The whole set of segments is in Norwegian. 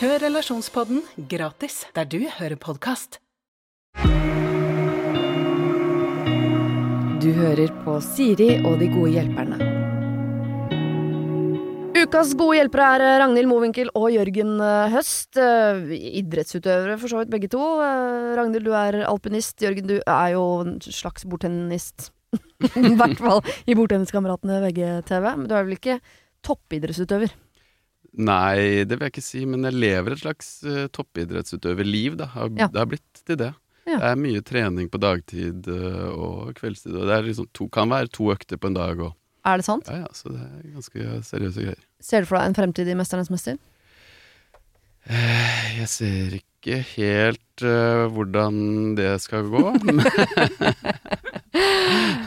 Hør Relasjonspodden gratis der du hører podkast. Du hører på Siri og de gode hjelperne. Ukas gode hjelpere er eh, Ragnhild Mowinckel og Jørgen eh, Høst. eh, Idrettsutøvere for så vidt, begge to. Ragnhild, du er alpinist. Jørgen, du er jo en slags bordtennist. I hvert fall i Bordtenniskameratene VGTV. Men du er vel ikke toppidrettsutøver? Nei, det vil jeg ikke si, men jeg lever et slags uh, toppidrettsutøverliv, da. Har, Ja. Det har blitt til det. Ja. Det er mye trening på dagtid uh, og kveldstid. Og det er liksom to, kan være to økter på en dag òg. Er det sant? Ja ja, så det er ganske seriøse greier. Ser du for deg en fremtid i Mesternes mester? Eh, Jeg ser ikke helt hvordan det skal gå.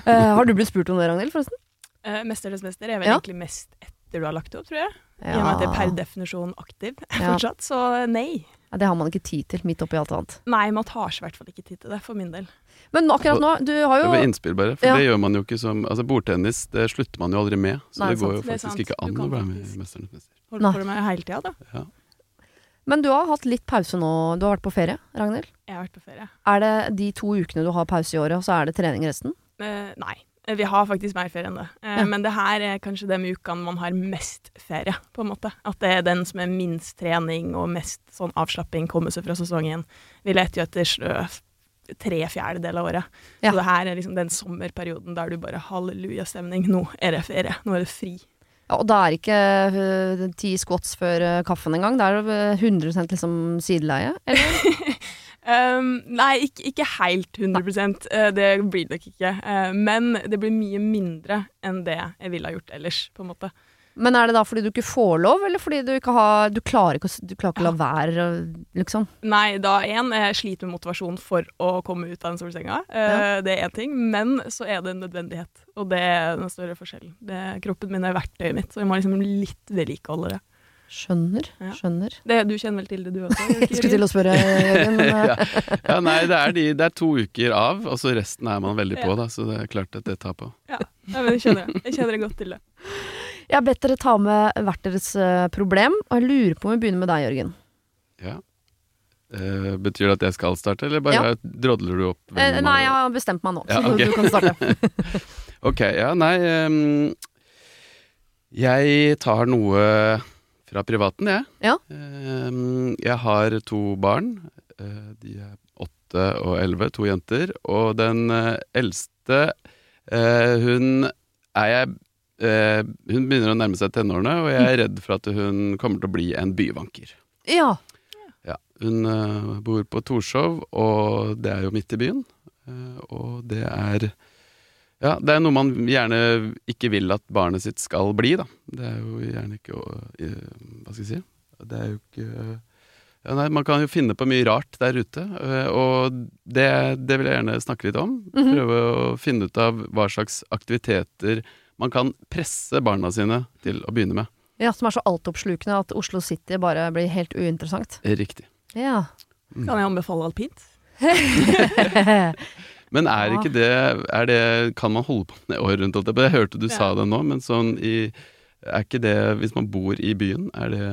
har du blitt spurt om det, Ragnhild, forresten? Uh, Mesternes mester er vel Ja. egentlig mest etter du har lagt det opp, tror jeg. I og med at det er per definisjon aktiv Ja. fortsatt, så nei. Ja, Det har man ikke tid til, midt oppi alt annet. Nei, man tar seg i hvert fall ikke tid til det, for min del. Men akkurat nå, du har jo innspill, bare. For Ja. det gjør man jo ikke som Altså, bordtennis det slutter man jo aldri med. Så Nei, det går sant. jo faktisk ikke an å være med i Mesternes mester. Holder på med hele tida, da. Ja. Men du har hatt litt pause nå. Du har vært på ferie, Ragnhild. Jeg har vært på ferie. Er det de to ukene du har pause i året, og så er det trening resten? Eh, nei. Eh, Vi har faktisk mer ferie enn det. Eh, Ja. Men det her er kanskje de ukene man har mest ferie, på en måte. At det er den som er minst trening og mest sånn avslapping, komme seg fra sesongen. Vi leter jo etter slø tre fjerdedeler av året. Ja. Så det her er liksom den sommerperioden der du bare hallelujastemning. Nå er det ferie. Nå er det fri. Ja, og da er ikke øh, ti squats før kaffen engang. Da er det øh, 100 liksom sideleie, eller? Um, nei, ikke, ikke helt 100 eh, det blir det nok ikke. Uh, men det blir mye mindre enn det jeg ville ha gjort ellers, på en måte. Men er det da fordi du ikke får lov, eller fordi du ikke har Du klarer ikke, du klarer ikke å la være, liksom? Nei, da én, jeg sliter med motivasjon for å komme ut av den solsenga. Eh, Det er én ting. Men så er det en nødvendighet, og det er den større forskjellen. Det, kroppen min er verktøyet mitt, så jeg må liksom litt vedlikeholde det. Skjønner. Ja. Skjønner. det. Du kjenner vel til det, du også? Jeg skulle til å spørre, Jørgen, men øh, ja. ja, nei, det er, de, det er to uker av, og så resten er man veldig på, da. Så det er klart at det tar på. Ja, ja, men jeg kjenner det. Jeg kjenner det godt til det. jeg har bedt dere ta med hvert deres øh, problem, og jeg lurer på om vi begynner med deg, Jørgen. Ja. Uh, betyr det at jeg skal starte, eller bare drodler du opp? Eh, nei, jeg har bestemt meg nå, Ja, så du kan starte. Ok, ja, nei um, Jeg tar noe fra privaten, jeg. Ja. Ehm, jeg har to barn. Eh, de er åtte og elleve, to jenter. Og den eh, eldste, eh, hun er jeg Hun begynner å nærme seg tenårene, og jeg er redd for at hun kommer til å bli en byvanker. Ja. Ja, hun bor på Torshov, og det er jo midt i byen. Og det er Ja, det er noe man gjerne ikke vil at barnet sitt skal bli, da. Det er jo gjerne ikke å Hva skal jeg si? Det er jo ikke ja, nei, Man kan jo finne på mye rart der ute, eh, og det, det vil jeg gjerne snakke litt om. Mhm. Prøve å finne ut av hva slags aktiviteter man kan presse barna sine til å begynne med. ja, som er så altoppslukende at Oslo City bare blir helt uinteressant. Riktig. Ja. Kan jeg anbefale alpint? Men er Ja. ikke det, er det Kan man holde på med det året rundt? alt Jeg? Jeg hørte du sa det nå, men sånn i Er ikke det Hvis man bor i byen, er det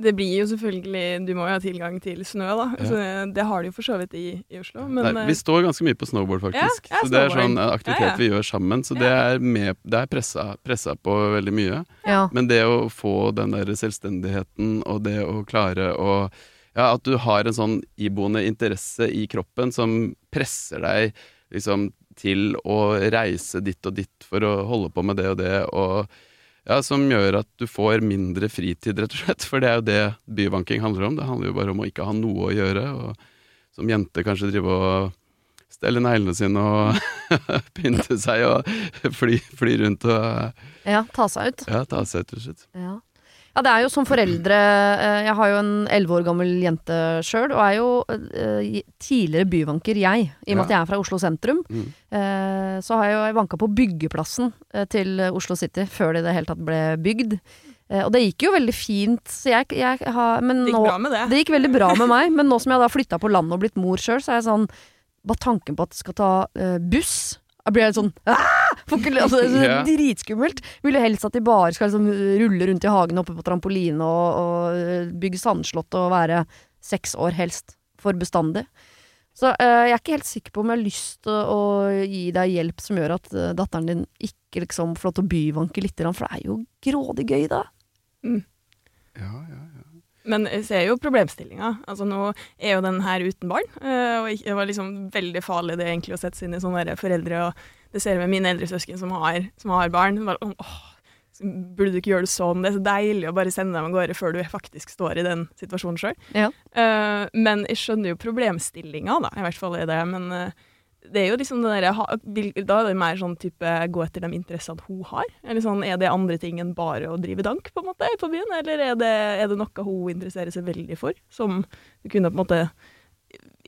Det blir jo selvfølgelig Du må jo ha tilgang til snø, da. Ja. Så det har de jo for så vidt i, i Oslo. Men Nei, eh, Vi står ganske mye på snowboard, faktisk. Ja, ja, så det er sånn eh, aktivitet Ja, ja. vi gjør sammen. Så det er, med, det er pressa, pressa på veldig mye. ja. Men det å få den der selvstendigheten og det å klare å Ja, at du har en sånn iboende interesse i kroppen som presser deg liksom til å reise ditt og ditt for å holde på med det og det, og ja, som gjør at du får mindre fritid, rett og slett. For det er jo det byvanking handler om. Det handler jo bare om å ikke ha noe å gjøre, og som jente kanskje drive og stelle neglene sine og pynte seg og fly, fly rundt og ja, ta seg ut. ja, ta seg ut, rett og slett. Ja. Ja, det er jo som foreldre eh, Jeg har jo en elleve år gammel jente sjøl, og er jo eh, tidligere byvanker, jeg. I og med at jeg er fra Oslo sentrum. Mm. Eh, så har jeg jo vanka på byggeplassen til Oslo City før det i det hele tatt ble bygd. Eh, og det gikk jo veldig fint, så jeg, jeg har Men Det gikk nå bra med det. Det gikk veldig bra med meg, men nå som jeg da har flytta på landet og blitt mor sjøl, så er jeg sånn Bare tanken på at jeg skal ta buss Jeg blir helt sånn «Ah!» Ikke- altså, Det er så dritskummelt. Vil jo helst at de bare skal liksom rulle rundt i hagen oppe på trampoline og, og eh, bygge sandslott og være seks år helst. For bestandig. Så eh, jeg er ikke helt sikker på om jeg har lyst til å, å gi deg hjelp som gjør at eh, datteren din ikke liksom får lov til å byvanke litt, for det er jo grådig gøy, da. Ja, ja, ja. Men jeg ser jo problemstillinga. Altså, nå er jo den her uten barn. eh, og det var liksom veldig farlig det egentlig å sette seg inn i sånne foreldre. Og det ser jeg med mine eldre søsken som har, som har barn. Bare, åh, burde du ikke gjøre det sånn? Det er så deilig å bare sende dem av gårde før du faktisk står i den situasjonen sjøl. Ja. men jeg skjønner jo problemstillinga, da. I hvert fall i det. Men eh, det er jo liksom den derre Da er det mer sånn type gå etter de interessene hun har. Eller sånn, Er det andre ting enn bare å drive dank på en måte på byen, eller er det, er det noe hun interesserer seg veldig for, som du kunne på en måte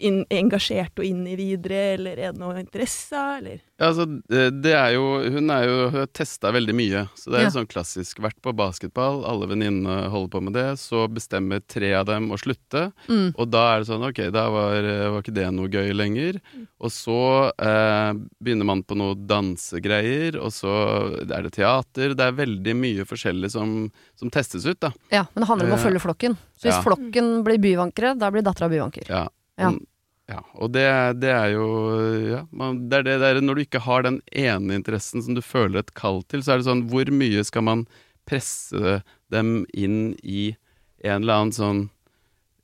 inn, engasjert og inn i videre, eller er det noe interesse, eller Ja, altså, det er jo Hun er jo testa veldig mye. Så det er Ja. sånn klassisk. Vært på basketball, alle venninnene holder på med det. Så bestemmer tre av dem å slutte. Mm. Og da er det sånn Ok, da var, var ikke det noe gøy lenger. Og så eh, begynner man på noe dansegreier, og så er det teater. Det er veldig mye forskjellig som, som testes ut, da. Ja, men det handler om å Eh, følge flokken. Så hvis ja. flokken blir byvankere, da blir dattera byvanker. Ja. Ja. Ja. og det, det er jo ja, man, det er det der, Når du ikke har den ene interessen som du føler et kall til, så er det sånn Hvor mye skal man presse dem inn i en eller annen sånn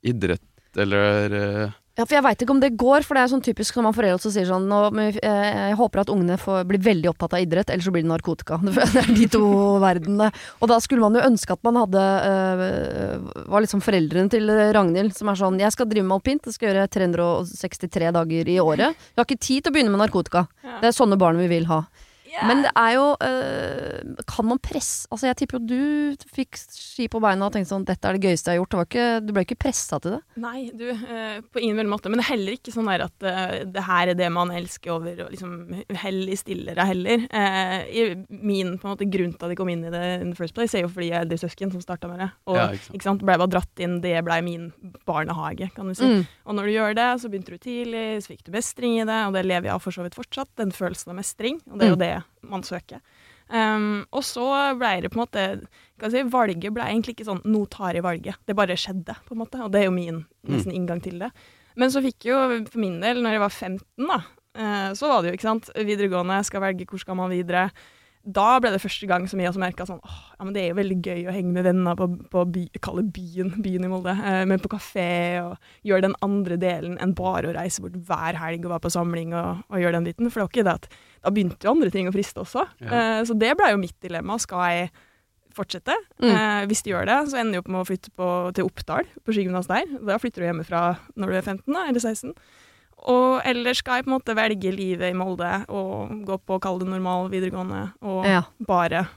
idrett eller eh, Ja, for jeg veit ikke om det går, for det er sånn typisk når man foreldre også sier sånn nå, eh, Jeg håper at ungene får, blir veldig opptatt av idrett, ellers så blir det narkotika. Det er de to verdenene. Og da skulle man jo ønske at man hadde øh, Var liksom foreldrene til Ragnhild som er sånn Jeg skal drive med alpint, jeg skal gjøre 363 dager i året. Jeg har ikke tid til å begynne med narkotika. Det er sånne barn vi vil ha. Men det er jo øh, Kan man presse Altså, jeg tipper jo du fikk ski på beina og tenkte sånn Dette er det gøyeste jeg har gjort. Det var ikke, du ble ikke pressa til det. Nei, du, eh, på ingen vel måte. Men det er heller ikke sånn der at eh, det her er det man elsker over og liksom hell i stillere heller. Eh, i min på en måte grunn til at jeg kom inn i det in the first place, er jo fordi jeg er eldre søsken som starta med det. Og Ja, ikke sant. ikke sant, ble bare dratt inn, det ble min barnehage, kan du si. Mm. Og når du gjør det, så begynte du tidlig, så fikk du mestring i det, og det lever jeg av for så vidt fortsatt, den følelsen av mestring, og det er jo Mm. Det man søker. Um, og så ble det på en måte kan si, Valget ble egentlig ikke sånn 'nå tar jeg valget'. Det bare skjedde, på en måte. Og det er jo min nesten inngang til det. Men så fikk jeg jo, for min del, når jeg var 15, da, eh, så var det jo, ikke sant, videregående, skal velge hvor skal man videre. Da ble det første gang som jeg også merka sånn åh, ja, men det er jo veldig gøy å henge med venner på, på by, kalle byen, byen i Molde, eh, men på kafé og gjøre den andre delen enn bare å reise bort hver helg og være på samling og, og gjøre den biten. For det var ikke det at da begynte jo andre ting å friste også. Ja. Eh, så det ble jo mitt dilemma. Skal jeg fortsette? Mm. Eh, hvis de gjør det, så ender de opp med å flytte på, til Oppdal, på skigymnas der. Da flytter du hjemmefra når du er 15 da, eller 16. Og ellers skal jeg på en måte velge livet i Molde og gå på kall det normal videregående og Ja. bare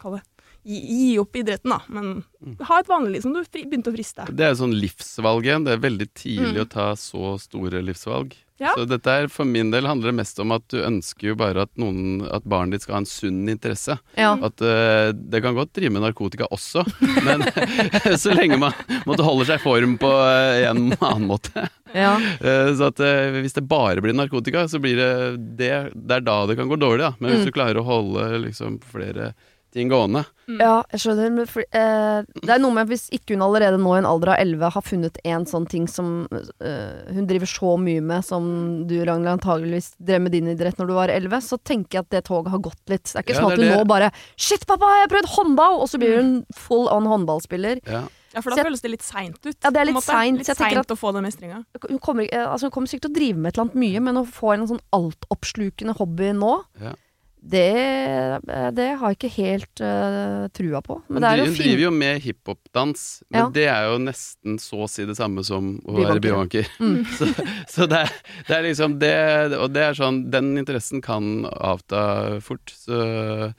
kall det gi, gi opp idretten, da. Men ha et vanlig liv som du fri, begynte å friste. Det er sånn livsvalg igjen. Det er veldig tidlig Mm. å ta så store livsvalg. Ja. Så dette er, for min del handler det mest om at du ønsker jo bare at, noen, at barnet ditt skal ha en sunn interesse. Ja. At uh, Det kan godt drive med narkotika også, men så lenge man måtte holde seg i form på eh, en annen måte. ja. Uh, så at uh, hvis det bare blir narkotika, så blir det det, det er da det kan gå dårlig. Da. Men hvis Mm. du klarer å holde liksom flere ting gående Ja, jeg skjønner. Men for, eh, det er noe med hvis ikke hun allerede nå i en alder av 11 har funnet en sånn ting som eh, hun driver så mye med som du, Ragnhild, antageligvis drev med din idrett når du var 11, så tenker jeg at det toget har gått litt. Det er ikke Ja, sånn at hun det. nå bare Shit, pappa, jeg har prøvd håndball! Og så blir hun full on håndballspiller. ja. Ja, for da jeg- føles det litt seint ut. Ja, det er litt seint, Litt seint å få den mestringa. Hun kommer, eh, altså hun kommer sikkert til å drive med et eller annet mye, men å få en sånn altoppslukende hobby nå, Ja. Det, eh, det har jeg ikke helt uh, trua på. Men det er hun driver jo med hiphop-dans, men Ja. det er jo nesten så å si det samme som å være byvanker. Mm. Så, så det, er, det er liksom det Og det er sånn Den interessen kan avta fort. Så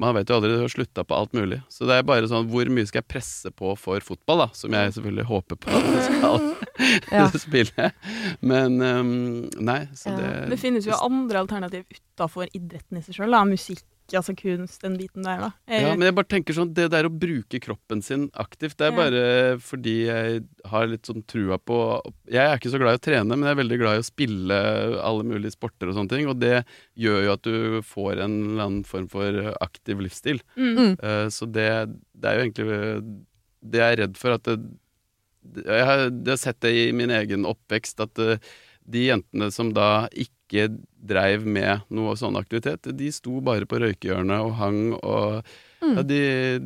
man vet jo aldri, du har slutta på alt mulig. Så det er bare sånn hvor mye skal jeg presse på for fotball, da? Som jeg selvfølgelig håper på at jeg skal Ja. spille. Men um, nei, så Ja. det Det finnes jo andre alternativ utafor idretten i seg sjøl. Musikk, altså kunst, den biten der, da. Eh, Ja, men jeg bare tenker sånn, det der å bruke kroppen sin aktivt, det er Ja. bare fordi jeg har litt sånn trua på Jeg er ikke så glad i å trene, men jeg er veldig glad i å spille alle mulige sporter og sånne ting, og det gjør jo at du får en eller annen form for aktiv livsstil. mm. Mm. Eh, så det, det er jo egentlig Det jeg er redd for at det, det- jeg, har, jeg har sett det i min egen oppvekst, at eh, de jentene som da ikke dreiv med noe sånn aktivitet, de sto bare på røykehjørnet og hang og Mm. ja, de,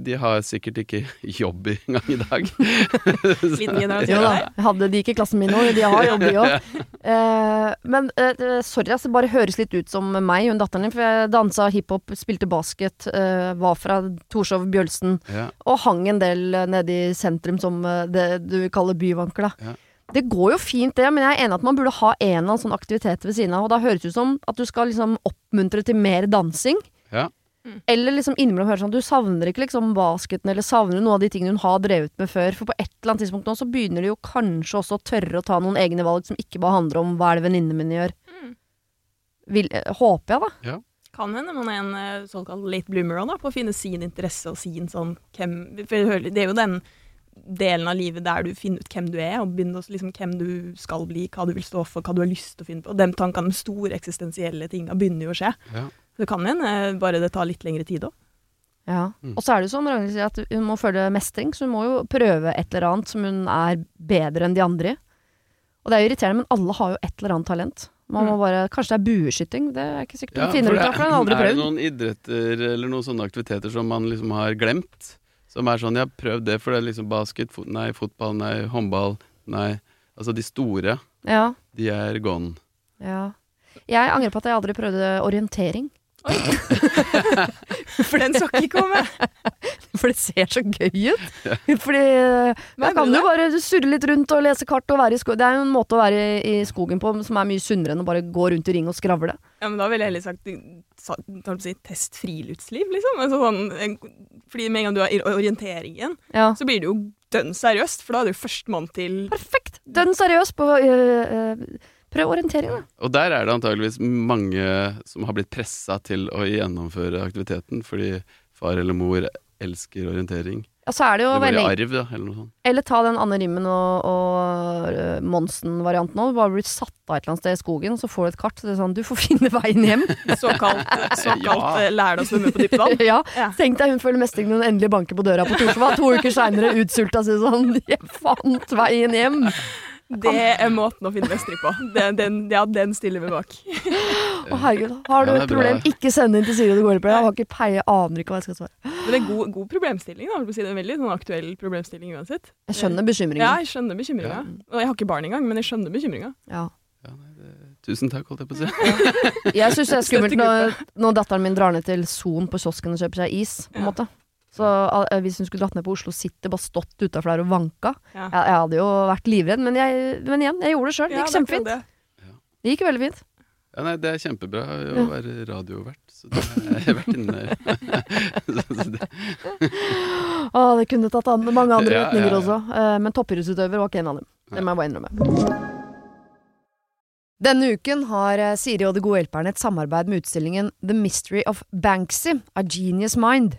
de har sikkert ikke jobb engang i dag. Liten generasjon Jo da, hadde de ikke klassen min nå, de har jobb de òg. Eh, men eh, sorry, altså, det bare høres litt ut som meg, hun datteren din. For jeg dansa hiphop, spilte basket, eh, var fra Torshov, Bjølsen, Ja, og hang en del nede i sentrum som det du kaller byvanker, da. Ja. Det går jo fint det, men jeg er enig at man burde ha en eller annen sånn aktivitet ved siden av, og da høres det ut som at du skal liksom oppmuntre til mer dansing. Ja. Mm. Eller liksom innimellom høre sånn Du savner ikke liksom basketen, eller savner noe av de tingene hun har drevet med før? For på et eller annet tidspunkt nå så begynner de jo kanskje også å tørre å ta noen egne valg som ikke bare handler om hva er det venninnene mine gjør. Mm. Vil, eh, håper jeg, da. Ja. Kan hende man er en eh, såkalt late bloomer òg, da, på å finne sin interesse og sin sånn hvem For det er jo den delen av livet der du finner ut hvem du er, og begynner å liksom hvem du skal bli, hva du vil stå for, hva du har lyst til å finne på. Og de tankene de store eksistensielle tingene, begynner jo å skje. ja. Det kan hende bare det tar litt lengre tid òg. Ja. Mm. Og så er det jo som Ragnhild sier, at hun må føle mestring, så hun må jo prøve et eller annet som hun er bedre enn de andre i. Og det er jo irriterende, men alle har jo et eller annet talent. Man må bare, Kanskje det er bueskyting, det er ikke sikkert Ja, hun finner ut av, for hun har aldri Er det noen idretter eller noen sånne aktiviteter som man liksom har glemt? Som er sånn, jeg har prøvd det, for det er liksom basket, fot, nei, fotball, nei, håndball, nei. Altså de store, Ja, de er gone. ja. Jeg angrer på at jeg aldri prøvde orientering. For den skal ikke komme! For det ser så gøy ut. Fordi da kan du bare surre litt rundt og lese kart og være i skogen. Det er jo en måte å være i, skogen på som er mye sunnere enn å bare gå rundt i ring og skravle. Ja, men da ville jeg heller sagt si, test friluftsliv, liksom. Altså, sånn, en, fordi med en gang du har i- orientering igjen, Ja. så blir det jo dønn seriøst, for da er du førstemann til Perfekt! Dønn seriøst på øh, øh, Prøv orientering, da. Og der er det antageligvis mange som har blitt pressa til å gjennomføre aktiviteten fordi far eller mor elsker orientering. Ja, så er det jo Det veldig arv, da, eller noe sånt. Eller ta den Anne Rimmen og, og øh, Monsen-varianten òg. Bare blir satt av et eller annet sted i skogen, og så får du et kart. Så det er sånn, du får finne veien hjem. såkalt, såkalt ja. lær deg å svømme på dypt vann. ja. Ja. Tenk deg hun føler mestring når hun endelig banker på døra på Torshov. To uker seinere utsulta sier sånn Jeg fant veien hjem! Det er måten å finne mestring på. Den, den, ja, den stiller vi bak. Å herregud, har du Ja, et problem, bra. ikke send inn til Siri det går på. Jeg har ikke peie, aner ikke hva jeg skal svare. Men det er en god, god problemstilling. Da. Si Det er en veldig sånn, aktuell problemstilling uansett. Jeg skjønner Ja, bekymringen. jeg skjønner bekymringa. Og jeg har ikke barn engang, men jeg skjønner bekymringa. Ja. Ja, tusen takk, holdt jeg på å si. Jeg syns det er skummelt når, når datteren min drar ned til Son på kiosken og kjøper seg is. På en Ja. måte Så eh, hvis hun skulle dratt ned på Oslo City, bare stått utafor der og vanka Ja. jeg, jeg hadde jo vært livredd, men, jeg, men igjen, jeg gjorde det sjøl. Det gikk kjempefint. det. Det gikk veldig fint. Ja, nei, det er kjempebra å Ja. være radiovert. Så det har jeg vært inne så det, Å, det kunne tatt an mange andre Ja, retninger ja, ja. også. Eh, men toppidrettsutøver var ikke en av dem. Det må jeg bare innrømme. Denne uken har eh, Siri og De gode hjelperne et samarbeid med utstillingen The Mystery of Banksy, A Genius Mind.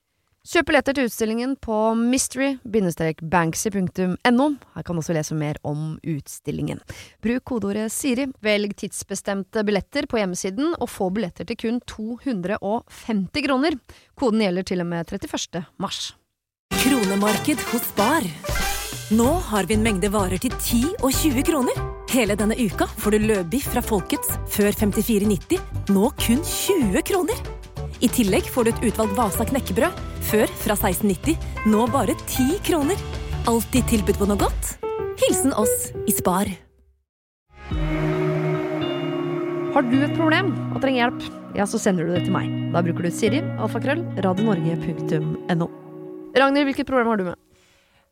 Kjøp billetter til utstillingen på mystery-banksy.no. Her kan du også lese mer om utstillingen. Bruk kodeordet Siri, velg tidsbestemte billetter på hjemmesiden, og få billetter til kun 250 kroner. Koden gjelder til og med 31. mars. Kronemarked hos Bar. Nå har vi en mengde varer til 10 og 20 kroner. Hele denne uka får du løbiff fra Folkets før 54,90, nå kun 20 kroner. I tillegg får du et utvalgt Vasa knekkebrød, før fra 1690, nå bare 10 kroner. Alltid tilbud på noe godt. Hilsen oss i Spar. Har du et problem og trenger hjelp, ja, så sender du det til meg. Da bruker du Siri, alfakrøll, radionorge.no. Ragnhild, hvilket problem har du med?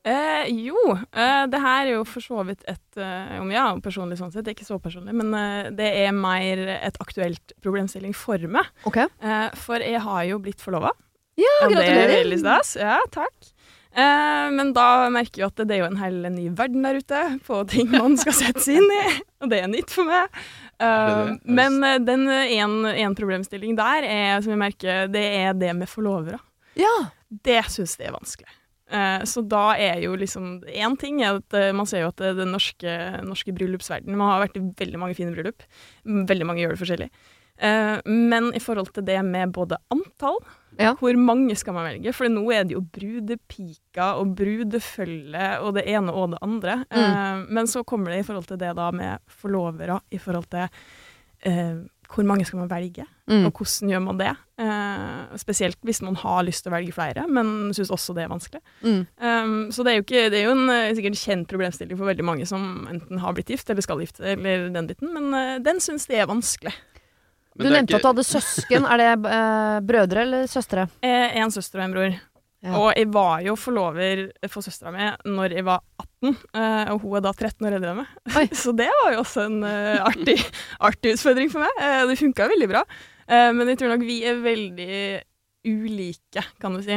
Eh, jo, eh, det her er jo for så vidt et eh, Om ja, personlig sånn sett, det er ikke så personlig, men eh, det er mer et aktuelt problemstilling for meg. Okay. Eh, for jeg har jo blitt forlova. Ja, gratulerer! det er veldig stas. Ja, takk. Eh, men da merker jeg at det er jo en hel ny verden der ute på ting man skal sette seg inn i, og det er nytt for meg. Men den en problemstilling der er, som jeg merker, det er det med forlovere. Ja. Det syns jeg er vanskelig. Eh, så da er jo liksom Én ting er at eh, man ser jo at den norske, norske bryllupsverdenen Man har vært i veldig mange fine bryllup. Veldig mange gjør det forskjellig. Eh, men i forhold til det med både antall Ja. Hvor mange skal man velge? For nå er det jo brudepika og brudefølge og det ene og det andre. Mm. men så kommer det i forhold til det da med forlovere, i forhold til eh, hvor mange skal man velge, Mm. og hvordan gjør man det? Eh, spesielt hvis man har lyst til å velge flere, men syns også det er vanskelig. Mm. Um, så det er jo, ikke, det er jo en sikkert sikkert kjent problemstilling for veldig mange som enten har blitt gift eller skal gifte eller den biten, men uh, den syns det er vanskelig. Du Men det er nevnte ikke- at du hadde søsken. Er det uh, brødre eller søstre? Eh, en søster og en bror. Ja. Og jeg var jo forlover for søstera mi når jeg var 18, eh, og hun er da 13 år eldre enn meg. Så det var jo også en eh, artig, artig utfordring for meg. Eh, det funka veldig bra. Men jeg tror nok vi er veldig ulike, kan du si.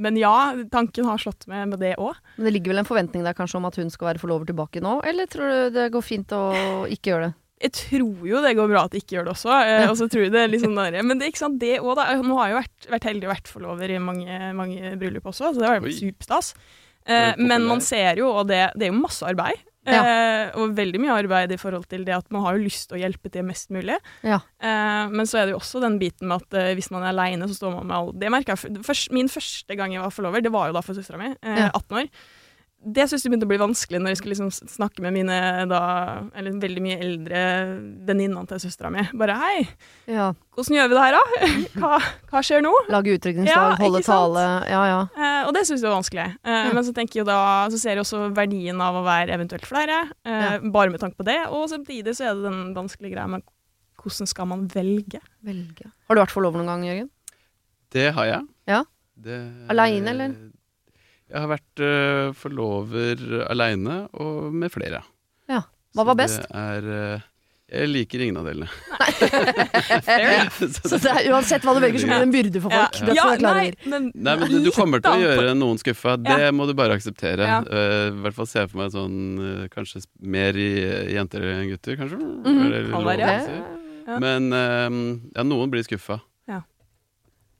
Men ja, tanken har slått meg med det òg. Men det ligger vel en forventning der kanskje om at hun skal være forlover tilbake nå, eller tror du det går fint å ikke gjøre det? Jeg tror jo det går bra at de ikke gjør det også. Eh, og så tror jeg det er litt sånn der, Men det er ikke sant, det òg, da. Nå har jeg jo vært, vært heldig og vært forlover i mange, mange bryllup også, så det var superstas. Er Eh, men man ser jo, og det, det er jo masse arbeid. Eh, og veldig mye arbeid i forhold til det at man har jo lyst til å hjelpe til mest mulig. Ja. Eh, men så er det jo også den biten med at eh, hvis man er aleine, så står man med alle Det merka jeg først, Min første gang jeg var forlover, det var jo da for søstera mi, eh, Ja. 18 år. Det syntes jeg begynte å bli vanskelig når jeg skulle liksom snakke med mine da, eller veldig mye eldre venninnene til søstera mi. Bare hei, Ja. hvordan gjør vi det her, da? Hva, hva skjer nå? Lage utrykningsdag, Ja, holde tale. Ja, ja. Eh, og det syns jeg var vanskelig. Eh, Men så jeg jo da, så ser jeg også verdien av å være eventuelt flere, eh, bare med tanke på det. Og samtidig så er det den vanskelige greia med hvordan skal man velge? Velge. Har du vært forlover noen gang, Jørgen? Det har jeg. Ja. Det, Aleine, eller? Jeg har vært uh, forlover aleine og med flere. Ja. Hva var best? Det er uh, Jeg liker ingen av delene. Så det er, uansett hva du velger, så blir det en byrde for folk. Ja. ja, nei, men Nei, men du, du kommer til å gjøre noen skuffa. Det må du bare akseptere. Ja. Uh, I hvert fall se for meg sånn Kanskje mer i jenter enn gutter, kanskje? Mm -hmm. Eller, være. Ja. Men ja, noen blir skuffa.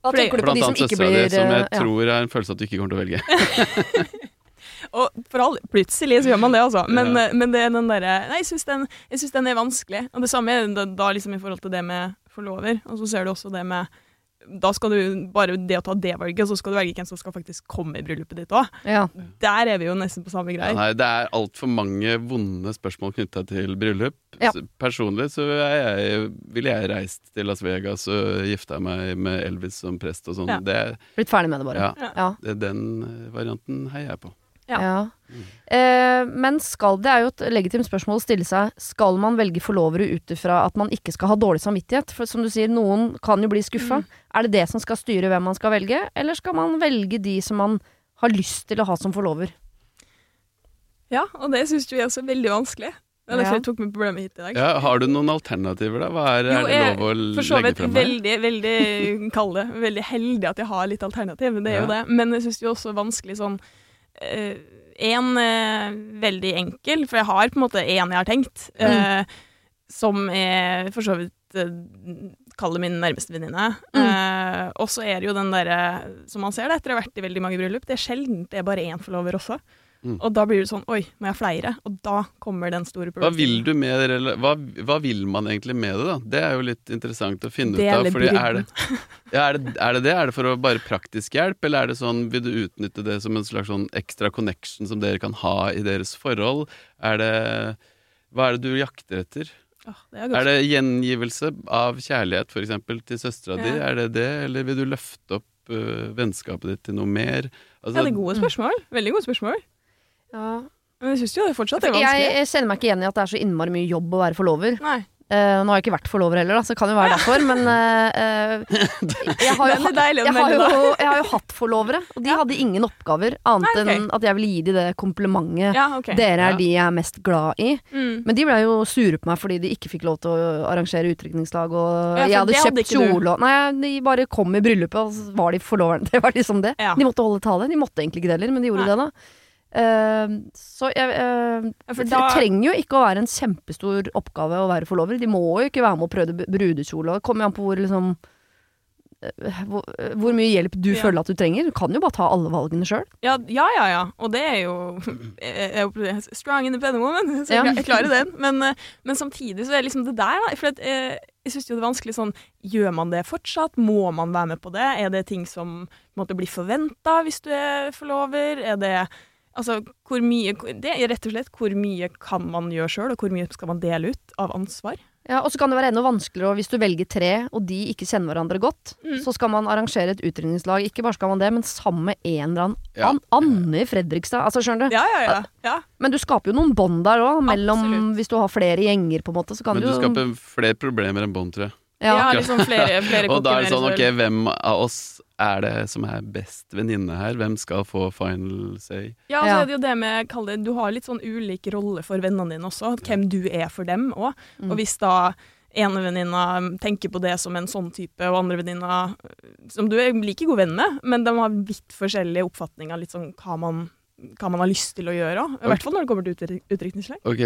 Da tenker du på Blant de som annet ikke søstera di, blir som jeg eh, ja. tror er en følelse at du ikke kommer til å velge. Og for all, plutselig så gjør man det, altså. Men, Ja. eh, men det er den derre Nei, jeg syns den, den er vanskelig. Og det samme er da, da liksom i forhold til det med forlover. Og så ser du også det med Da skal du bare det å ta det valget, så skal du velge hvem som skal faktisk komme i bryllupet ditt òg. Ja. Der er vi jo nesten på samme Ja, nei, det er altfor mange vonde spørsmål knytta til bryllup. Ja. Personlig så er jeg, ville jeg reist til Las Vegas og gifta meg med Elvis som prest og sånn. Ja. Blitt ferdig med det, bare. ja, Ja. det, den eh, varianten heier jeg på. Ja. Ja. Eh, men skal Det er jo et legitimt spørsmål å stille seg. Skal man velge forlovere ut ifra at man ikke skal ha dårlig samvittighet? For som du sier, noen kan jo bli skuffa. Er det det som skal styre hvem man skal velge, eller skal man velge de som man har lyst til å ha som forlover? Ja, og det syns vi er også veldig vanskelig. Det er derfor Ja. jeg tok med problemet hit i dag. Ja, har du noen alternativer, da? Hva er, Jo, er det lov å For så legge vidt frem her? veldig, veldig Kall det veldig heldig at jeg har litt alternativ, det er jo det. Men jeg syns er også vanskelig sånn En veldig enkel, for jeg har på en måte én jeg har tenkt, Mm. eh, som er for så vidt uh, Kall min nærmeste venninne. Mm. Uh, og så er det jo den derre Som man ser det etter å ha vært i veldig mange bryllup, det er sjelden det er bare én forlover også. Mm. Og da blir det sånn Oi, må jeg ha flere? Og da kommer den store Hva vil problemstillingen. du med rela- hva, hva vil man egentlig med det, da? Det er jo litt interessant å finne ut av. Fordi er det, ja, er, det, er det det? Er det for å bare praktisk hjelp, eller er det sånn, vil du utnytte det som en slags sånn ekstra connection som dere kan ha i deres forhold? Er det Hva er det du jakter etter? Oh, det er. Er det gjengivelse av kjærlighet, for eksempel, til søstera di? Er det det, eller vil du løfte opp uh, vennskapet ditt til noe mer? Altså, Ja, det er gode spørsmål. Veldig gode spørsmål. Ja. Men jeg syns jo det fortsatt er vanskelig. Jeg, jeg kjenner meg ikke igjen i at det er så innmari mye jobb å være forlover. Nei. Uh, nå har jeg ikke vært forlover heller, da, så det kan jo være derfor, men eh, eh, jeg, har jo, Den deilig å jeg, har jo, jeg har jo hatt forlovere, og de hadde ingen oppgaver annet Nei, okay. enn at jeg ville gi dem det komplimentet. Ja, okay. Dere er Ja. de jeg er mest glad i. Mm. Men de ble jo sure på meg fordi de ikke fikk lov til å arrangere utdrikningslag. Og Ja, jeg hadde hadde kjøpt ikke kjole og Nei, de bare kom i bryllupet, og så var de forloverne. Det var liksom det. Ja. De måtte holde tale. De måtte egentlig ikke det heller, men de gjorde Nei. det, da. Eh, så jeg, uh, Ja, da... det trenger jo ikke å være en kjempestor oppgave å være forlover. De må jo ikke være med å prøve brudekjole. Det kommer jo an på hvor liksom eh, hvor, hvor mye hjelp du Ja. føler at du trenger. Du kan jo bare ta alle valgene sjøl. Ja, ja, ja, ja. Og det er jo jeg jeg, Strong independent woman, så jeg, jeg klarer den. Men, eh, men samtidig så er det liksom det der, da. For at, eh, jeg syns jo det er vanskelig sånn Gjør man det fortsatt? Må man være med på det? Er det ting som måtte bli forventa hvis du er forlover? Er det Altså, hvor mye Det er rett og slett hvor mye kan man gjøre sjøl, og hvor mye skal man dele ut av ansvar? Ja, og så kan det være enda vanskeligere hvis du velger tre, og de ikke kjenner hverandre godt. Mm. Så skal man arrangere et utrydningslag. Ikke bare skal man det, men sammen med en eller annen Ja. An Anne i Fredrikstad. Altså, skjønner du? Ja, ja, ja. ja. Men du skaper jo noen bånd der òg. Hvis du har flere gjenger, på en måte, så kan Men du du skaper flere problemer enn bånd, tror jeg. Ja, ja. liksom flere, flere Og da er det sånn, ok, hvem av oss er det som er best venninne her? Hvem skal få final say? Ja, så Ja. er det jo det med kalle det, Du har litt sånn ulik rolle for vennene dine også, hvem du er for dem òg. Mm. Og hvis da ene venninna tenker på det som en sånn type, og andre venninna som du er like god venn med, men de har vidt forskjellige oppfatninger litt sånn hva man, hva man har lyst til å gjøre òg. I hvert fall når det kommer til utdrik- utdrikningslag. Ok,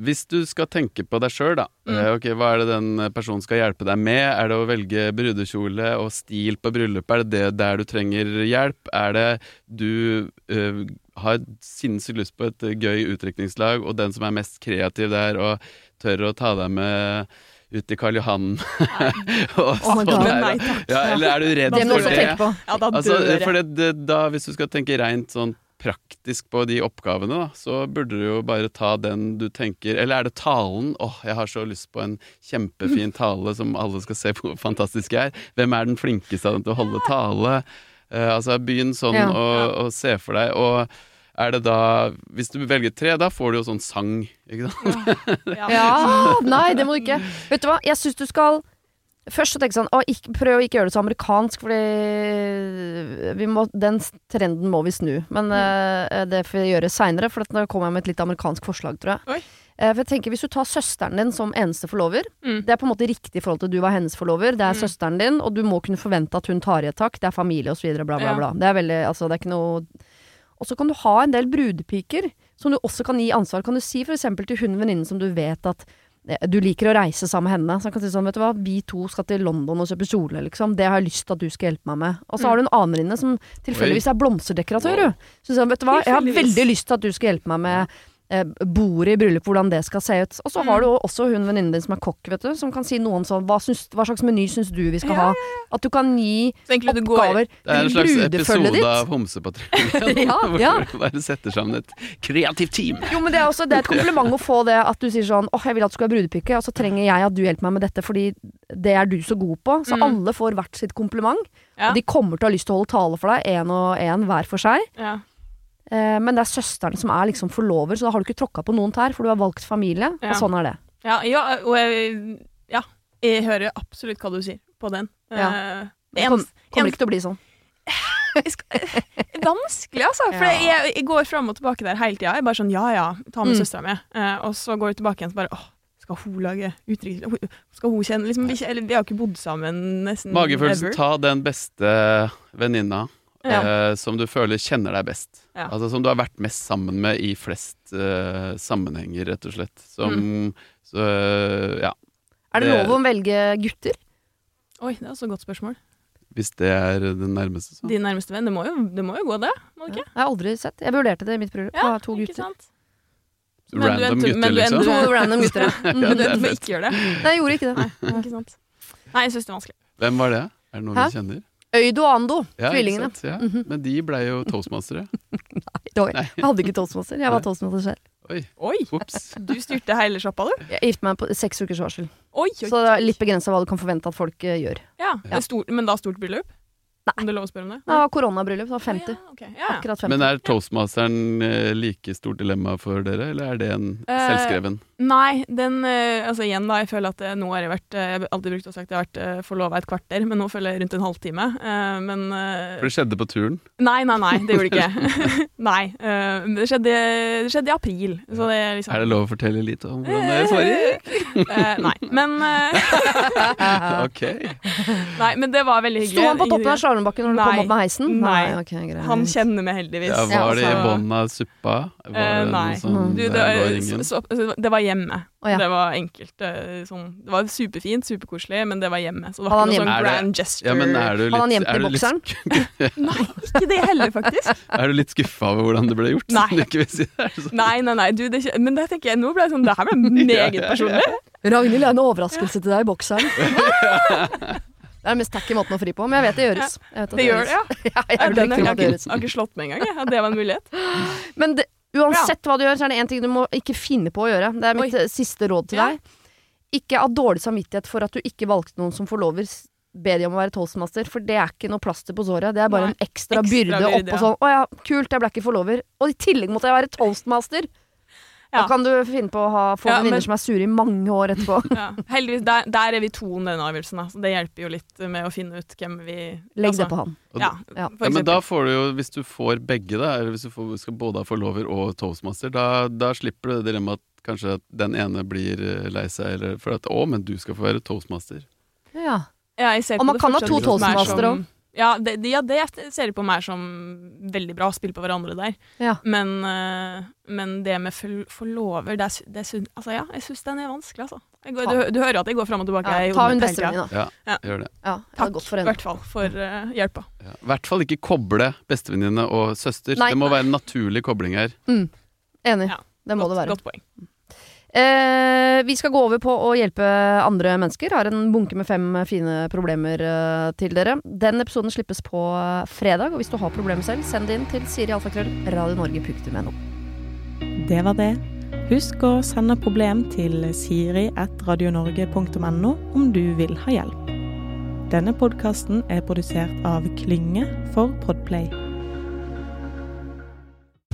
Hvis du skal tenke på deg sjøl, da. Mm. eh, Ok, Hva er det den personen skal hjelpe deg med? Er det å velge brudekjole og stil på bryllupet? Er det det der du trenger hjelp? Er det du uh, har sinnssykt lyst på et gøy utdrikningslag, og den som er mest kreativ der og tør å ta deg med ut i Karl Johan og Oh sånn God. der, Nei, takk. Ja, eller er du redd for det? Ja, da Altså, dør jeg. for det, det, da, hvis du skal tenke rent sånn praktisk på de oppgavene, da, så burde du jo bare ta den du tenker Eller er det talen? Åh, jeg har så lyst på en kjempefin tale som alle skal se hvor fantastisk jeg er. Hvem er den flinkeste av dem til å holde tale? Uh, altså, begynn sånn Ja. å, å se for deg. Og er det da Hvis du velger tre, da får du jo sånn sang, ikke sant? Ja. Ja, nei, det må du ikke. Vet du hva, jeg syns du skal Først så jeg sånn, å, ikke, prøv å ikke gjøre det så amerikansk, fordi vi må, den trenden må vi snu. Men eh, det får vi gjøre seinere, for da kommer jeg med et litt amerikansk forslag, tror jeg. Eh, for jeg tenker Hvis du tar søsteren din som eneste forlover, Mm. det er på en måte riktig i forhold til du var hennes forlover, det er Mm. søsteren din, og du må kunne forvente at hun tar i et tak, det er familie osv., bla, bla, Ja. bla. Det er veldig, altså det er ikke noe Og så kan du ha en del brudepiker som du også kan gi ansvar. Kan du si f.eks. til hun venninnen som du vet at du liker å reise sammen med henne. Så han kan si sånn, vet du hva, vi to skal til London og kjøpe kjole, liksom. Det har jeg lyst til at du skal hjelpe meg med. Og så har du en annen venninne som tilfeldigvis er blomsterdekoratør, du. Så sier han, vet du hva, jeg har veldig lyst til at du skal hjelpe meg med eh, bordet i bryllup, hvordan det skal se ut. Og så har du også hun venninnen din som er kokk, vet du, som kan si noen sånn, hva, syns, hva slags meny syns du vi skal Ja, ha? At du kan gi oppgaver Det er en slags episode ditt. av Homsepatruljen. Ja, hvor du bare setter sammen et kreativt team. Jo, men det er også det er et kompliment å få det at du sier sånn åh, jeg vil at du skal være brudepike, og så trenger jeg at du hjelper meg med dette, fordi det er du så god på. Så Mm. alle får hvert sitt kompliment. Ja. Og de kommer til å ha lyst til å holde tale for deg, én og én hver for seg. Ja. Eh, men det er søsteren som er liksom forlover, så da har du ikke tråkka på noen tær, for du har valgt familie, Ja. og sånn er det. Ja, ja, og jeg, ja, jeg hører absolutt hva du sier på den. Ja. Eh, det Det kom, kommer ikke til å bli sånn. Vanskelig, altså. For Ja. jeg, jeg går fram og tilbake der hele tida. Jeg bare sånn ja ja, ta med Mm. søstera mi. Eh, og så går jeg tilbake igjen og bare åh, skal hun lage utrykk Skal hun kjenne liksom, vi, Eller vi har ikke bodd sammen nesten Magefølelsen, ever. ta den beste venninna Ja. eh, som du føler kjenner deg best. Ja. Altså Som du har vært mest sammen med i flest uh, sammenhenger, rett og slett. Som Mm. så, uh, Ja. Er det Det- lov å velge gutter? Oi, det er også et godt spørsmål. Hvis det er den nærmeste, så. Din nærmeste venn. Det må jo, det må jo gå, det? Må det Ja. Jeg har aldri sett. Jeg vurderte det i mitt bryllup. Ja, to ikke gutter. sant? Men du Random endte- gutter, men du liksom. endte- To random gutter, ja. Men du endte med å ikke gjøre det? Nei, jeg gjorde ikke det. Ikke sant? Nei, jeg syns det er vanskelig. Hvem var det? Er det noen Hæ? vi kjenner? Øydo og Ando, Ja, tvillingene. sant? Ja. Mhm. Men de ble jo toastmastere. Oi, Nei. Jeg hadde ikke toastmaster. Jeg var Nei. toastmaster selv. Oi, Oi! Du styrte hele sjappa, du? Jeg gifte meg på seks ukers varsel. Oi, oi. Så det er litt begrensa hva du kan forvente at folk uh, gjør. Ja, ja. stort, Men da stort bryllup? Nei. Om det er lov å spørre om det? Det var koronabryllup. Det var 50. Ja, okay. ja, ja. Akkurat 50. Men er toastmasteren eh, like stort dilemma for dere, eller er det en Eh, selvskreven? Nei, den eh, Altså igjen, da. Jeg føler at eh, nå har jeg vært eh, Jeg har alltid brukt å sagt jeg har vært eh, forlova et kvarter, men nå føler jeg rundt en halvtime. Eh, men eh, For det skjedde på turen? Nei, nei, nei. Det gjorde det ikke. nei. eh, det skjedde, det skjedde i april. Så det liksom Er det lov å fortelle litt om hvordan det svarer? Eh, nei. Men eh, Ok. Nei, men det var veldig hyggelig. Sto han på toppen av slalåmbakken når du kom opp med heisen? Nei. Okay, greit. Han kjenner meg heldigvis. Ja, var det i altså- bånn av suppa? Var Eh, det nei. sånn Du, det, var var- så, så, det var hjemme. Oh, ja. Det var enkelt. eh, Sånn, det var superfint, superkoselig, men det var hjemme. Så det var han ikke noe sånn grand gesture. Ja, men er du litt, han gjemt i bokseren? Nei, ikke det heller, faktisk. er du litt skuffa over hvordan det ble gjort? Nei. siden ikke si det? Nei, nei, nei. Du, det, men det tenker jeg, nå ble det sånn Det her ble meget personlig. Ragnhild er en overraskelse til deg i bokseren. Det er den mest tacky måten å fri på, men jeg vet det gjøres. Vet Det gjør det, ja. ja. jeg den, har ikke, slått meg engang, jeg. Det var en mulighet. Men det, uansett hva du gjør, så er det én ting du må ikke finne på å gjøre. Det er mitt Oi. eh, siste råd til Ja. deg. Ikke ha dårlig samvittighet for at du ikke valgte noen som forlover. Be de om å være toastmaster, for det er ikke noe plaster på såret. Det er bare Nei, en ekstra, ekstra byrde byrde, oppå ja. sånn. Å ja, kult, jeg ble ikke forlover. Og i tillegg måtte jeg være toastmaster. Da kan du finne på å ha, få Ja, venninner som er sure i mange år etterpå. Ja. Heldigvis, der, der er vi to om denne avgjørelsen, da. så det hjelper jo litt med å finne ut hvem vi Legg altså, det på han. Ja, Ja. men da får du jo, hvis du får begge, da, eller hvis du får, skal både ha forlover og toastmaster, da, da slipper du det dilemmaet at kanskje at den ene blir eh, lei seg, eller for at 'å, men du skal få være toastmaster'. Ja. Ja, jeg ser Og man det kan ha to Toastmaster toastmastere også. Ja, det, det- ja, det ser de på meg som veldig bra å spille på hverandre der. Ja. Men, eh, men det med forlover, det er, det Altså ja, jeg syns den er vanskelig, altså. Jeg går, du, du hører at jeg går fram og tilbake. Ja, ta hun da. Ja, Ja. gjør det. Ja, Takk, godt for i hvert fall, for uh, hjelpa. Ja. I hvert fall ikke koble bestevenninne og søster. Nei. Det må være en naturlig kobling her. Enig. Ja, Det må godt, det være. Godt poeng. Eh, vi skal gå over på å hjelpe andre mennesker. Har en bunke med fem fine problemer eh, til dere. Den episoden slippes på eh, fredag, og hvis du har problemer selv, send det inn til Siri Alfakrøll, radionorge.no. Det var det. Husk å sende problem til siri.radionorge.no om du vil ha hjelp. Denne podkasten er produsert av Klynge for Podplay.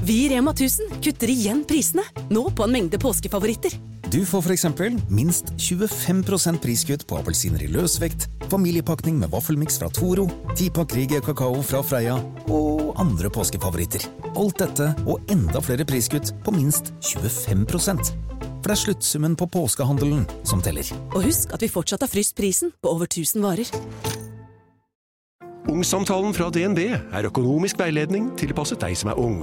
Vi i Rema 1000 kutter igjen prisene, nå på en mengde påskefavoritter. Du får for eksempel minst 25% priskutt på appelsiner i løsvekt, familiepakning med vaffelmiks fra Toro, 10-pakk Rieger kakao fra Freia og andre påskefavoritter. Alt dette og enda flere priskutt på minst 25% For det er sluttsummen på påskehandelen som teller. Og husk at vi fortsatt har fryst prisen på over 1000 varer. Ungsamtalen fra DNB er økonomisk veiledning tilpasset deg som er ung.